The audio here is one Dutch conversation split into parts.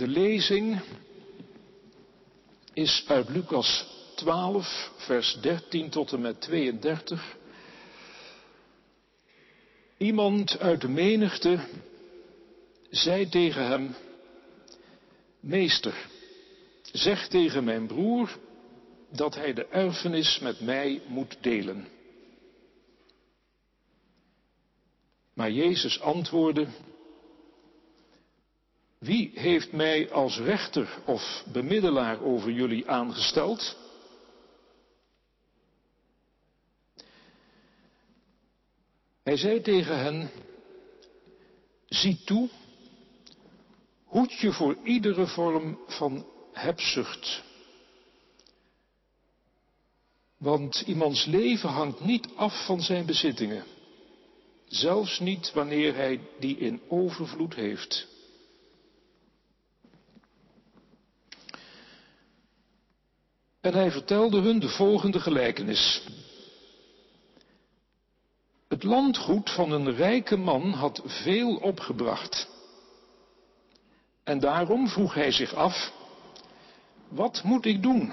De lezing is uit Lucas 12, vers 13 tot en met 32. Iemand uit de menigte zei tegen hem, Meester, zeg tegen mijn broer dat hij de erfenis met mij moet delen. Maar Jezus antwoordde, wie heeft mij als rechter of bemiddelaar over jullie aangesteld? Hij zei tegen hen, zie toe, hoed je voor iedere vorm van hebzucht. Want iemands leven hangt niet af van zijn bezittingen, zelfs niet wanneer hij die in overvloed heeft. En hij vertelde hun de volgende gelijkenis. Het landgoed van een rijke man had veel opgebracht. En daarom vroeg hij zich af, wat moet ik doen?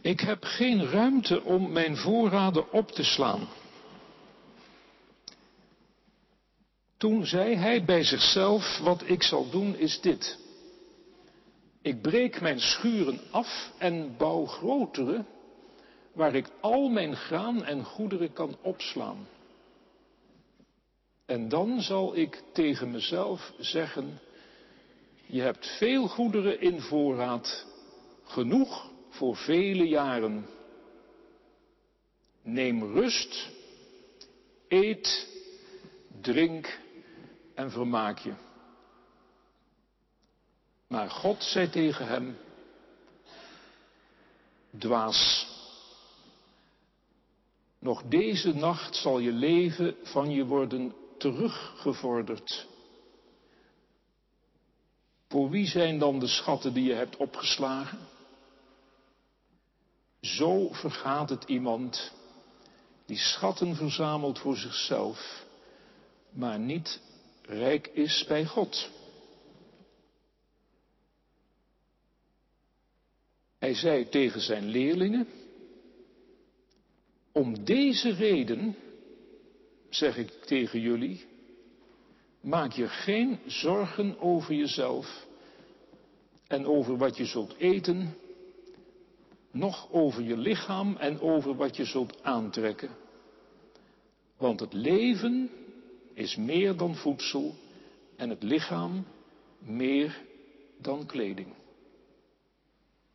Ik heb geen ruimte om mijn voorraden op te slaan. Toen zei hij bij zichzelf, wat ik zal doen is dit. Ik breek mijn schuren af en bouw grotere, waar ik al mijn graan en goederen kan opslaan. En dan zal ik tegen mezelf zeggen, je hebt veel goederen in voorraad, genoeg voor vele jaren. Neem rust, eet, drink en vermaak je. Maar God zei tegen hem, dwaas, nog deze nacht zal je leven van je worden teruggevorderd. Voor wie zijn dan de schatten die je hebt opgeslagen? Zo vergaat het iemand die schatten verzamelt voor zichzelf, maar niet rijk is bij God. Hij zei tegen zijn leerlingen, om deze reden, zeg ik tegen jullie, maak je geen zorgen over jezelf en over wat je zult eten, noch over je lichaam en over wat je zult aantrekken. Want het leven is meer dan voedsel en het lichaam meer dan kleding.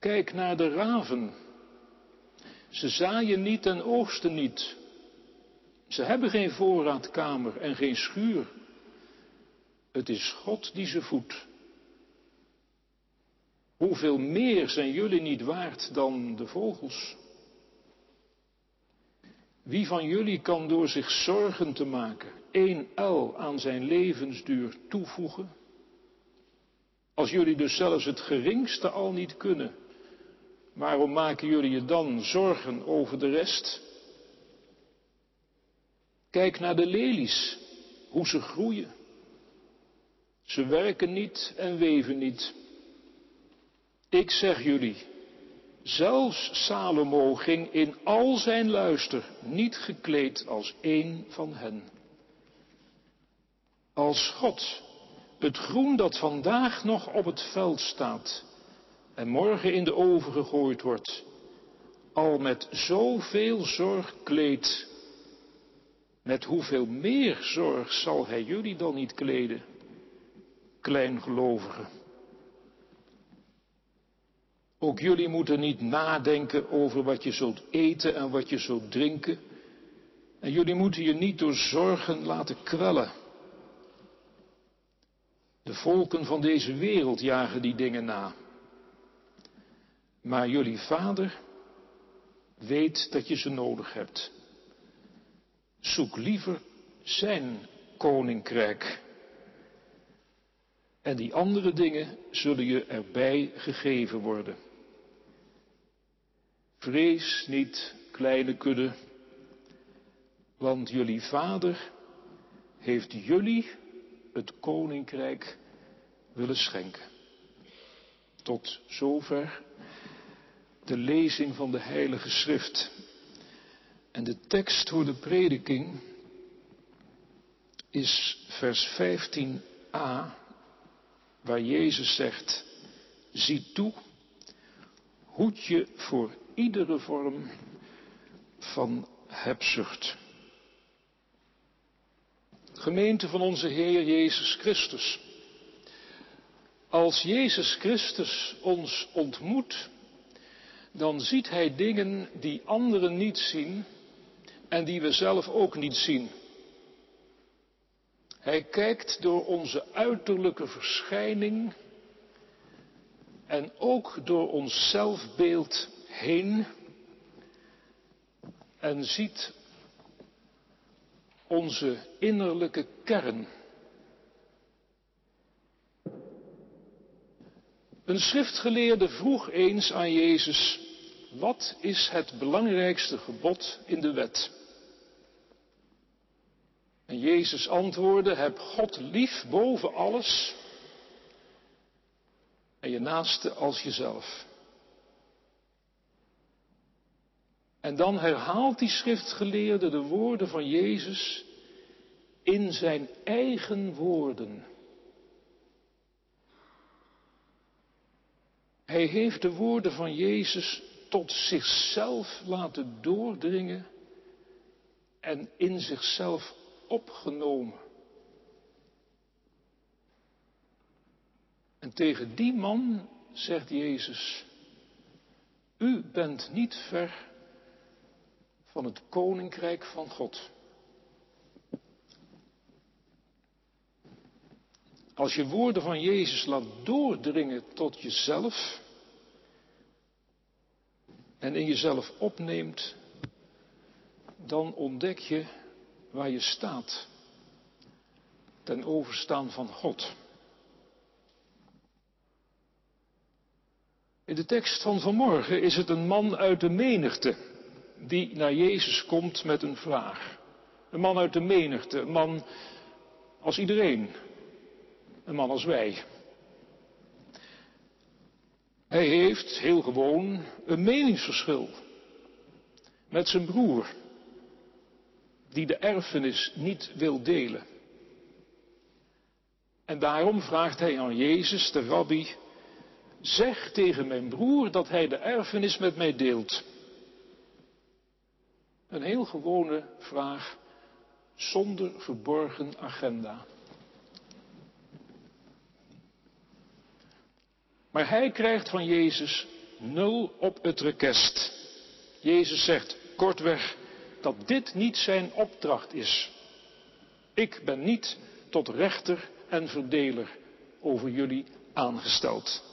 Kijk naar de raven. Ze zaaien niet en oogsten niet. Ze hebben geen voorraadkamer en geen schuur. Het is God die ze voedt. Hoeveel meer zijn jullie niet waard dan de vogels? Wie van jullie kan door zich zorgen te maken één uil aan zijn levensduur toevoegen? Als jullie dus zelfs het geringste al niet kunnen, Waarom maken jullie je dan zorgen over de rest? Kijk naar de lelies, hoe ze groeien. Ze werken niet en weven niet. Ik zeg jullie, zelfs Salomo ging in al zijn luister niet gekleed als één van hen. Als God het groen dat vandaag nog op het veld staat, en morgen in de oven gegooid wordt, al met zoveel zorg kleedt, met hoeveel meer zorg zal hij jullie dan niet kleden, kleingelovigen. Ook jullie moeten niet nadenken over wat je zult eten en wat je zult drinken. En jullie moeten je niet door zorgen laten kwellen. De volken van deze wereld jagen die dingen na. Maar jullie vader weet dat je ze nodig hebt. Zoek liever zijn koninkrijk. En die andere dingen zullen je erbij gegeven worden. Vrees niet, kleine kudde, want jullie vader heeft jullie het koninkrijk willen schenken. Tot zover de lezing van de Heilige Schrift. En de tekst voor de prediking is vers 15a, waar Jezus zegt, zie toe, hoed je voor iedere vorm van hebzucht. Gemeente van onze Heer Jezus Christus. Als Jezus Christus ons ontmoet, dan ziet Hij dingen die anderen niet zien en die we zelf ook niet zien. Hij kijkt door onze uiterlijke verschijning en ook door ons zelfbeeld heen en ziet onze innerlijke kern. Een schriftgeleerde vroeg eens aan Jezus, wat is het belangrijkste gebod in de wet? En Jezus antwoordde, heb God lief boven alles en je naaste als jezelf. En dan herhaalt die schriftgeleerde de woorden van Jezus in zijn eigen woorden. Hij heeft de woorden van Jezus tot zichzelf laten doordringen en in zichzelf opgenomen. En tegen die man zegt Jezus, u bent niet ver van het koninkrijk van God. Als je woorden van Jezus laat doordringen tot jezelf en in jezelf opneemt, dan ontdek je waar je staat ten overstaan van God. In de tekst van vanmorgen is het een man uit de menigte die naar Jezus komt met een vraag. Een man uit de menigte, een man als iedereen, een man als wij. Hij heeft heel gewoon een meningsverschil met zijn broer, die de erfenis niet wil delen. En daarom vraagt hij aan Jezus, de rabbi, zeg tegen mijn broer dat hij de erfenis met mij deelt. Een heel gewone vraag zonder verborgen agenda. Maar hij krijgt van Jezus nul op het rekest. Jezus zegt kortweg dat dit niet zijn opdracht is. Ik ben niet tot rechter en verdeler over jullie aangesteld.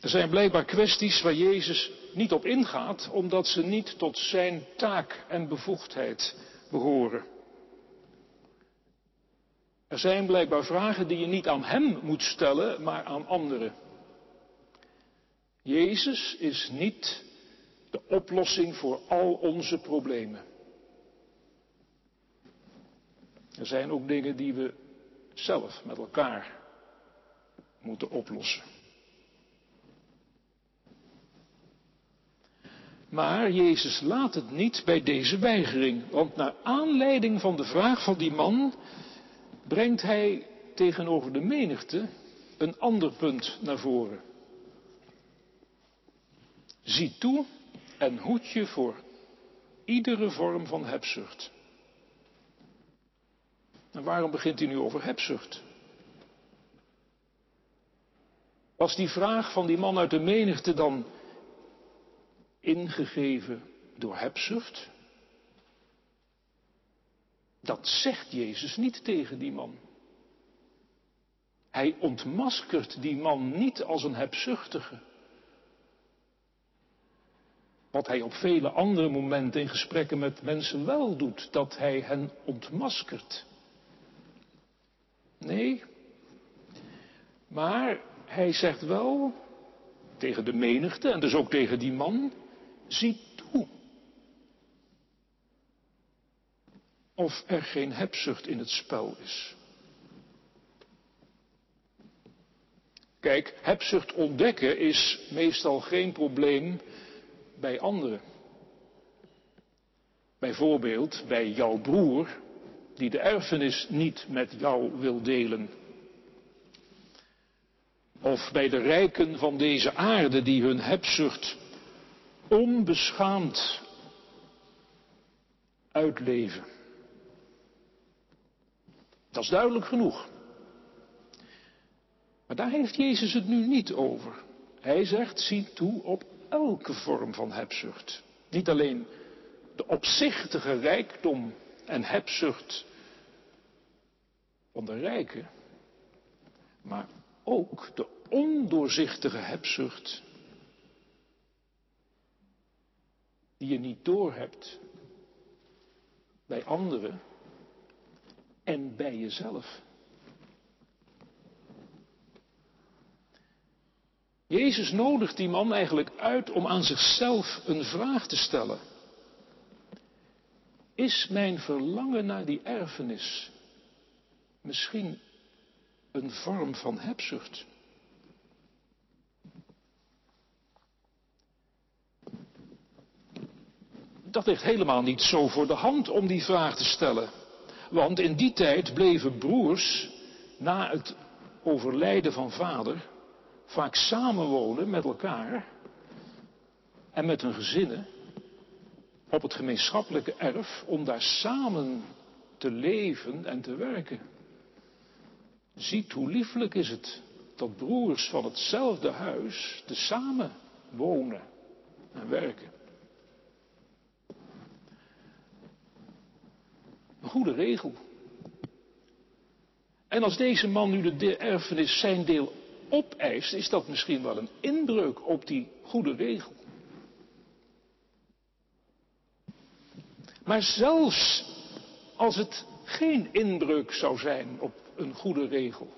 Er zijn blijkbaar kwesties waar Jezus niet op ingaat, omdat ze niet tot zijn taak en bevoegdheid behoren. Er zijn blijkbaar vragen die je niet aan Hem moet stellen, maar aan anderen. Jezus is niet de oplossing voor al onze problemen. Er zijn ook dingen die we zelf met elkaar moeten oplossen. Maar Jezus laat het niet bij deze weigering, want naar aanleiding van de vraag van die man brengt hij tegenover de menigte een ander punt naar voren. Zie toe en hoed je voor iedere vorm van hebzucht. En waarom begint hij nu over hebzucht? Was die vraag van die man uit de menigte dan ingegeven door hebzucht? Dat zegt Jezus niet tegen die man. Hij ontmaskert die man niet als een hebzuchtige. Wat hij op vele andere momenten in gesprekken met mensen wel doet, dat hij hen ontmaskert. Nee, maar hij zegt wel tegen de menigte en dus ook tegen die man, zie toe. Of er geen hebzucht in het spel is. Kijk, hebzucht ontdekken is meestal geen probleem bij anderen. Bijvoorbeeld bij jouw broer, die de erfenis niet met jou wil delen. Of bij de rijken van deze aarde die hun hebzucht onbeschaamd uitleven. Dat is duidelijk genoeg. Maar daar heeft Jezus het nu niet over. Hij zegt, zie toe op elke vorm van hebzucht. Niet alleen de opzichtige rijkdom en hebzucht van de rijken, maar ook de ondoorzichtige hebzucht die je niet doorhebt bij anderen en bij jezelf. Jezus nodigt die man eigenlijk uit om aan zichzelf een vraag te stellen. Is mijn verlangen naar die erfenis misschien een vorm van hebzucht? Dat ligt helemaal niet zo voor de hand om die vraag te stellen. Want in die tijd bleven broers na het overlijden van vader vaak samenwonen met elkaar en met hun gezinnen op het gemeenschappelijke erf om daar samen te leven en te werken. Ziet hoe lieflijk is het dat broers van hetzelfde huis te samen wonen en werken. Goede regel. En als deze man nu de erfenis zijn deel opeist, is dat misschien wel een inbreuk op die goede regel. Maar zelfs als het geen inbreuk zou zijn op een goede regel,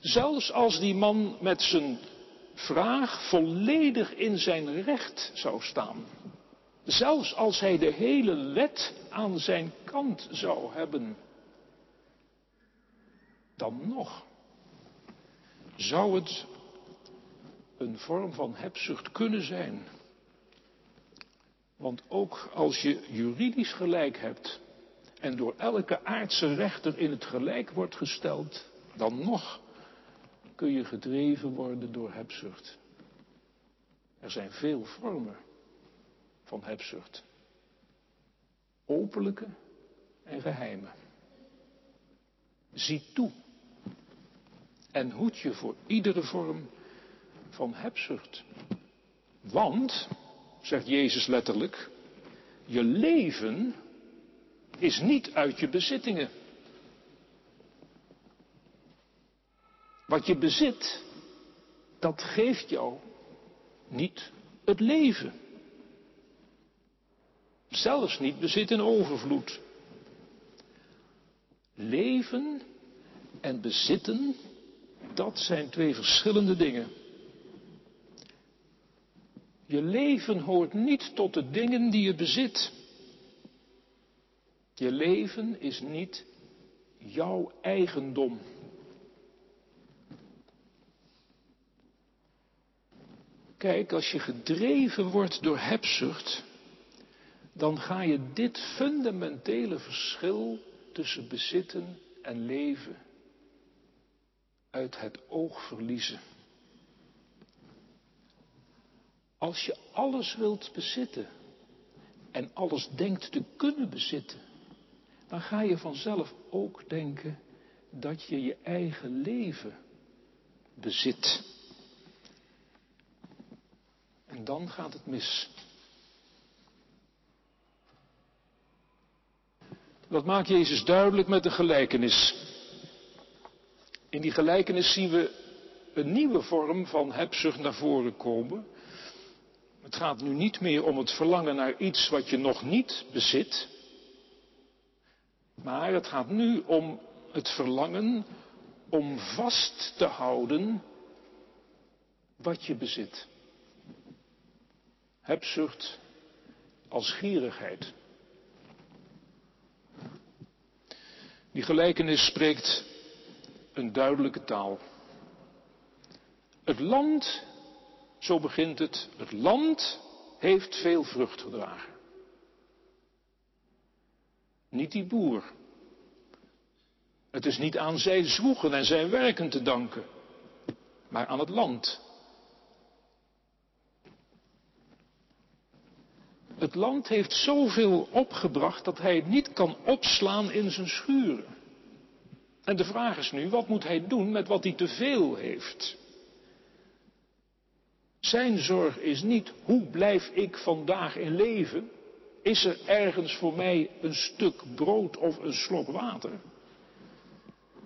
zelfs als die man met zijn vraag volledig in zijn recht zou staan, zelfs als hij de hele wet aan zijn kant zou hebben, dan nog zou het een vorm van hebzucht kunnen zijn. Want ook als je juridisch gelijk hebt en door elke aardse rechter in het gelijk wordt gesteld, dan nog kun je gedreven worden door hebzucht. Er zijn veel vormen van hebzucht. Openlijke en geheime. Zie toe en hoed je voor iedere vorm van hebzucht. Want, zegt Jezus letterlijk, je leven is niet uit je bezittingen. Wat je bezit, dat geeft jou niet het leven. Zelfs niet bezit in overvloed. Leven en bezitten dat zijn twee verschillende dingen. Je leven hoort niet tot de dingen die je bezit. Je leven is niet jouw eigendom. Kijk, als je gedreven wordt door hebzucht, dan ga je dit fundamentele verschil tussen bezitten en leven uit het oog verliezen. Als je alles wilt bezitten en alles denkt te kunnen bezitten, dan ga je vanzelf ook denken dat je je eigen leven bezit. En dan gaat het mis. Dat maakt Jezus duidelijk met de gelijkenis. In die gelijkenis zien we een nieuwe vorm van hebzucht naar voren komen. Het gaat nu niet meer om het verlangen naar iets wat je nog niet bezit. Maar het gaat nu om het verlangen om vast te houden wat je bezit. Hebzucht als gierigheid. Die gelijkenis spreekt een duidelijke taal. Het land, zo begint het, het land heeft veel vrucht gedragen. Niet die boer. Het is niet aan zijn zwoegen en zijn werken te danken, maar aan het land. Het land heeft zoveel opgebracht dat hij het niet kan opslaan in zijn schuren. En de vraag is nu, wat moet hij doen met wat hij te veel heeft? Zijn zorg is niet, hoe blijf ik vandaag in leven? Is er ergens voor mij een stuk brood of een slok water?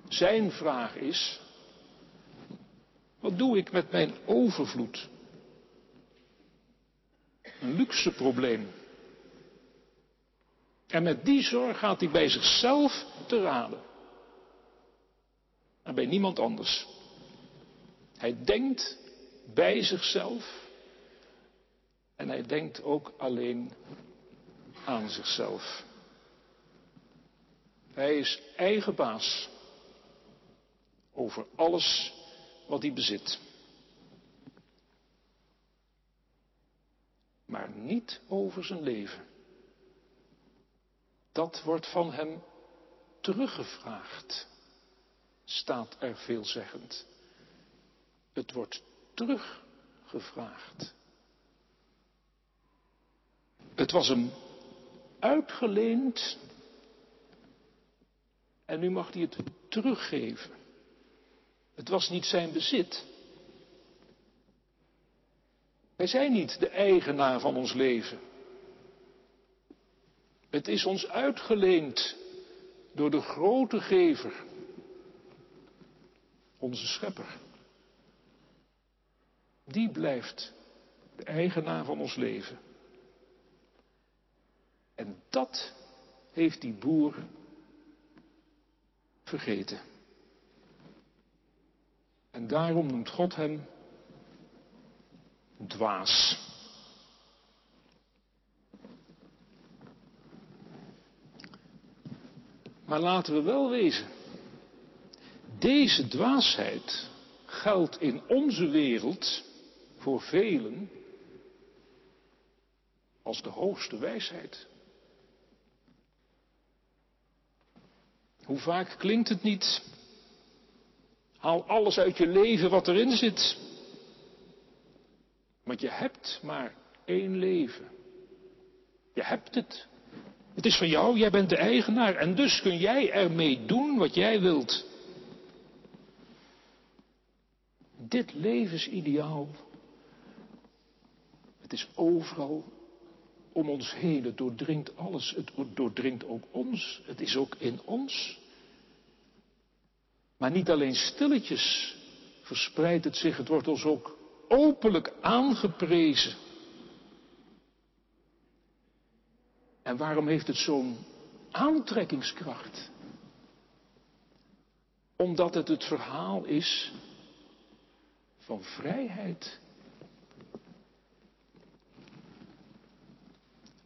Zijn vraag is, wat doe ik met mijn overvloed? Een luxe probleem. En met die zorg gaat hij bij zichzelf te raden. En bij niemand anders. Hij denkt bij zichzelf. En hij denkt ook alleen aan zichzelf. Hij is eigen baas over alles wat hij bezit. Maar niet over zijn leven. Dat wordt van hem teruggevraagd, staat er veelzeggend. Het wordt teruggevraagd. Het was hem uitgeleend en nu mag hij het teruggeven. Het was niet zijn bezit. Wij zijn niet de eigenaar van ons leven. Het is ons uitgeleend door de grote gever, onze schepper. Die blijft de eigenaar van ons leven. En dat heeft die boer vergeten. En daarom noemt God hem dwaas. Maar laten we wel wezen, deze dwaasheid geldt in onze wereld voor velen als de hoogste wijsheid. Hoe vaak klinkt het niet? Haal alles uit je leven wat erin zit. Want je hebt maar één leven. Je hebt het. Het is van jou, jij bent de eigenaar en dus kun jij ermee doen wat jij wilt. Dit levensideaal, het is overal om ons heen, het doordringt alles, het doordringt ook ons, het is ook in ons. Maar niet alleen stilletjes verspreidt het zich, het wordt ons ook openlijk aangeprezen. En waarom heeft het zo'n aantrekkingskracht? Omdat het het verhaal is van vrijheid.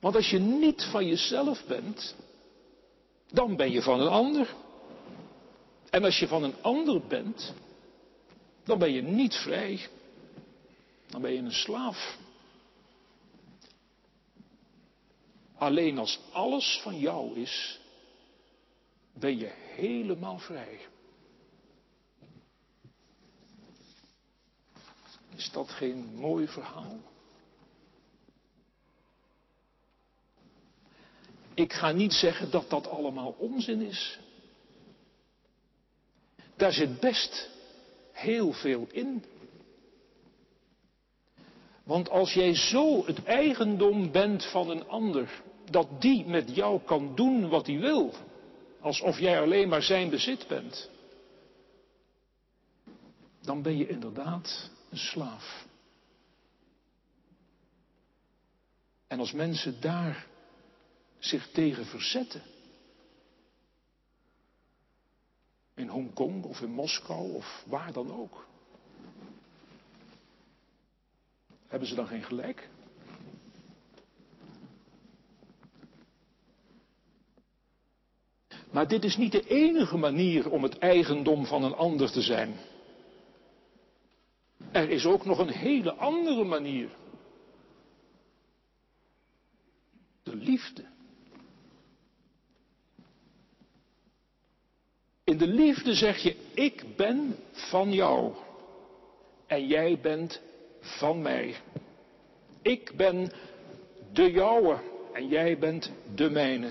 Want als je niet van jezelf bent, dan ben je van een ander. En als je van een ander bent, dan ben je niet vrij. Dan ben je een slaaf. Alleen als alles van jou is, ben je helemaal vrij. Is dat geen mooi verhaal? Ik ga niet zeggen dat dat allemaal onzin is. Daar zit best heel veel in. Want als jij zo het eigendom bent van een ander, dat die met jou kan doen wat hij wil, alsof jij alleen maar zijn bezit bent, dan ben je inderdaad een slaaf. En als mensen daar zich tegen verzetten, in Hongkong of in Moskou of waar dan ook, Hebben ze dan geen gelijk? Maar dit is niet de enige manier om het eigendom van een ander te zijn. Er is ook nog een hele andere manier. De liefde. In de liefde zeg je, ik ben van jou en jij bent van mij. Ik ben de jouwe en jij bent de mijne.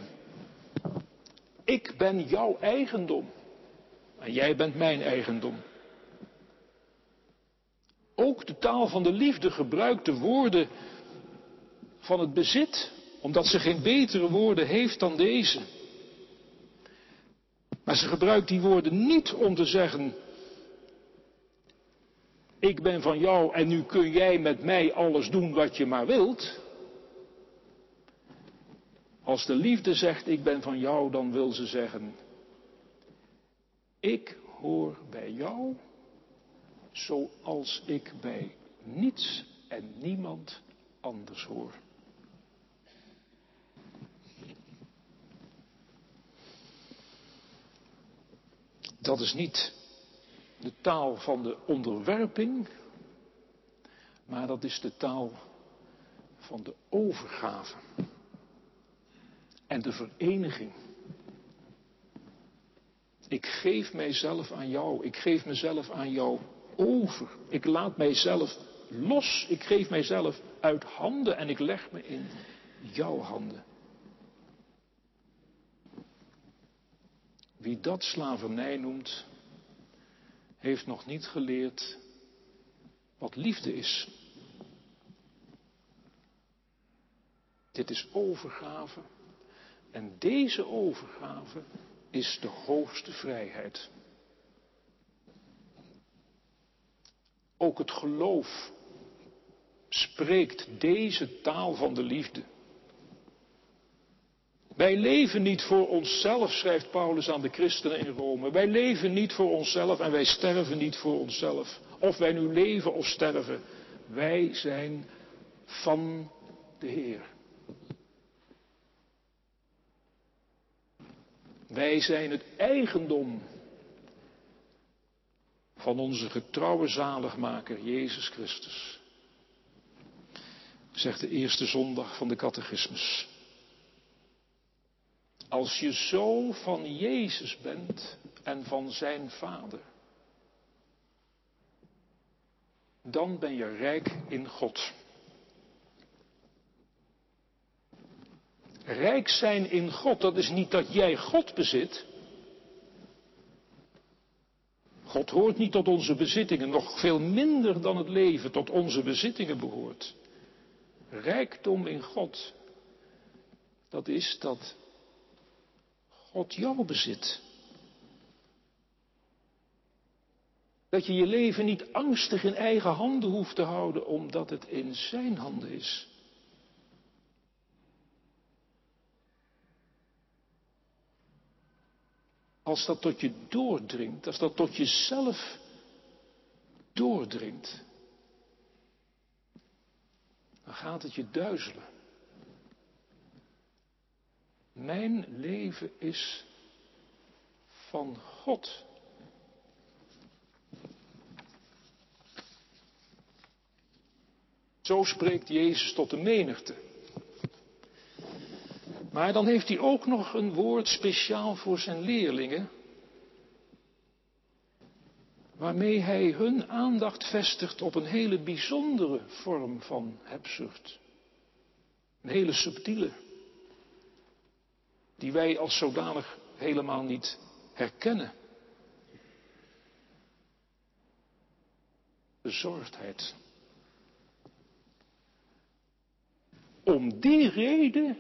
Ik ben jouw eigendom en jij bent mijn eigendom. Ook de taal van de liefde gebruikt de woorden van het bezit, omdat ze geen betere woorden heeft dan deze. Maar ze gebruikt die woorden niet om te zeggen, ik ben van jou en nu kun jij met mij alles doen wat je maar wilt. Als de liefde zegt, ik ben van jou, dan wil ze zeggen, ik hoor bij jou zoals ik bij niets en niemand anders hoor. Dat is niet de taal van de onderwerping, maar dat is de taal van de overgave en de vereniging. Ik geef mijzelf aan jou, ik geef mezelf aan jou over. Ik laat mijzelf los, ik geef mijzelf uit handen en ik leg me in jouw handen. Wie dat slavernij noemt, heeft nog niet geleerd wat liefde is. Dit is overgave. En deze overgave is de hoogste vrijheid. Ook het geloof spreekt deze taal van de liefde. Wij leven niet voor onszelf, schrijft Paulus aan de christenen in Rome. Wij leven niet voor onszelf en wij sterven niet voor onszelf. Of wij nu leven of sterven, wij zijn van de Heer. Wij zijn het eigendom van onze getrouwe zaligmaker Jezus Christus. Zegt de eerste zondag van de catechismus. Als je zo van Jezus bent en van zijn Vader, dan ben je rijk in God. Rijk zijn in God, dat is niet dat jij God bezit. God hoort niet tot onze bezittingen, nog veel minder dan het leven tot onze bezittingen behoort. Rijkdom in God, dat is dat God jou bezit. Dat je je leven niet angstig in eigen handen hoeft te houden, omdat het in Zijn handen is. Als dat tot je doordringt, als dat tot jezelf doordringt, dan gaat het je duizelen. Mijn leven is van God. Zo spreekt Jezus tot de menigte. Maar dan heeft hij ook nog een woord speciaal voor zijn leerlingen, waarmee hij hun aandacht vestigt op een hele bijzondere vorm van hebzucht. Een hele subtiele, die wij als zodanig helemaal niet herkennen. Bezorgdheid. Om die reden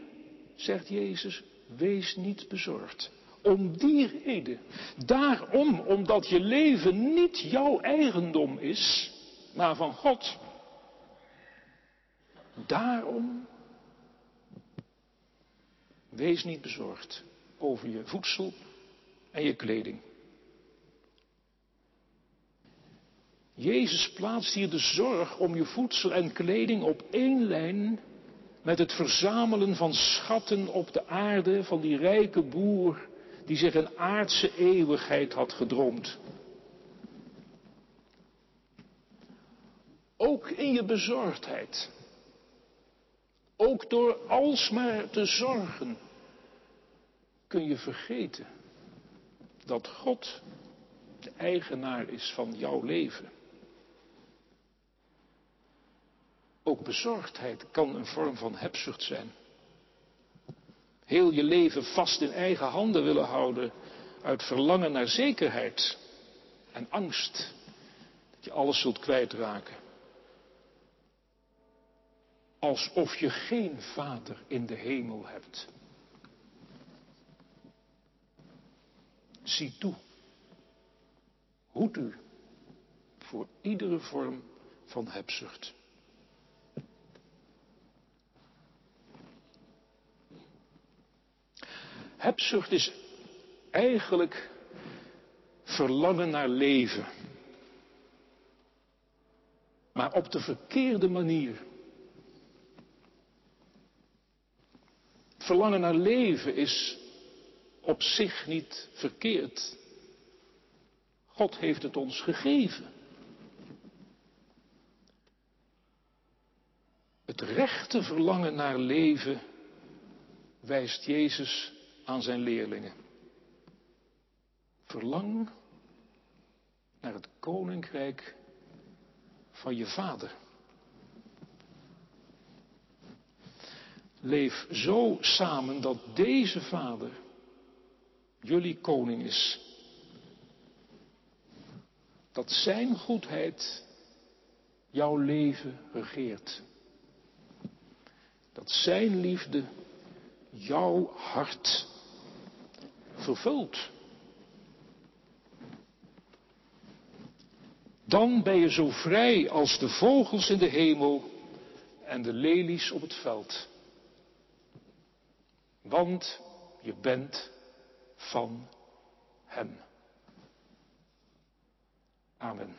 zegt Jezus, wees niet bezorgd. Om die reden. Daarom, omdat je leven niet jouw eigendom is, maar van God. Daarom, wees niet bezorgd over je voedsel en je kleding. Jezus plaatst hier de zorg om je voedsel en kleding op één lijn met het verzamelen van schatten op de aarde van die rijke boer die zich een aardse eeuwigheid had gedroomd. Ook in je bezorgdheid. Ook door alsmaar te zorgen kun je vergeten dat God de eigenaar is van jouw leven. Ook bezorgdheid kan een vorm van hebzucht zijn. Heel je leven vast in eigen handen willen houden uit verlangen naar zekerheid en angst dat je alles zult kwijtraken. Alsof je geen vader in de hemel hebt. Zie toe. Hoed u voor iedere vorm van hebzucht. Hebzucht is eigenlijk verlangen naar leven. Maar op de verkeerde manier. Verlangen naar leven is op zich niet verkeerd. God heeft het ons gegeven. Het rechte verlangen naar leven wijst Jezus aan zijn leerlingen. Verlang naar het koninkrijk van je vader. Leef zo samen dat deze vader jullie koning is. Dat zijn goedheid jouw leven regeert. Dat zijn liefde jouw hart vervult. Dan ben je zo vrij als de vogels in de hemel en de lelies op het veld. Want je bent van Hem. Amen.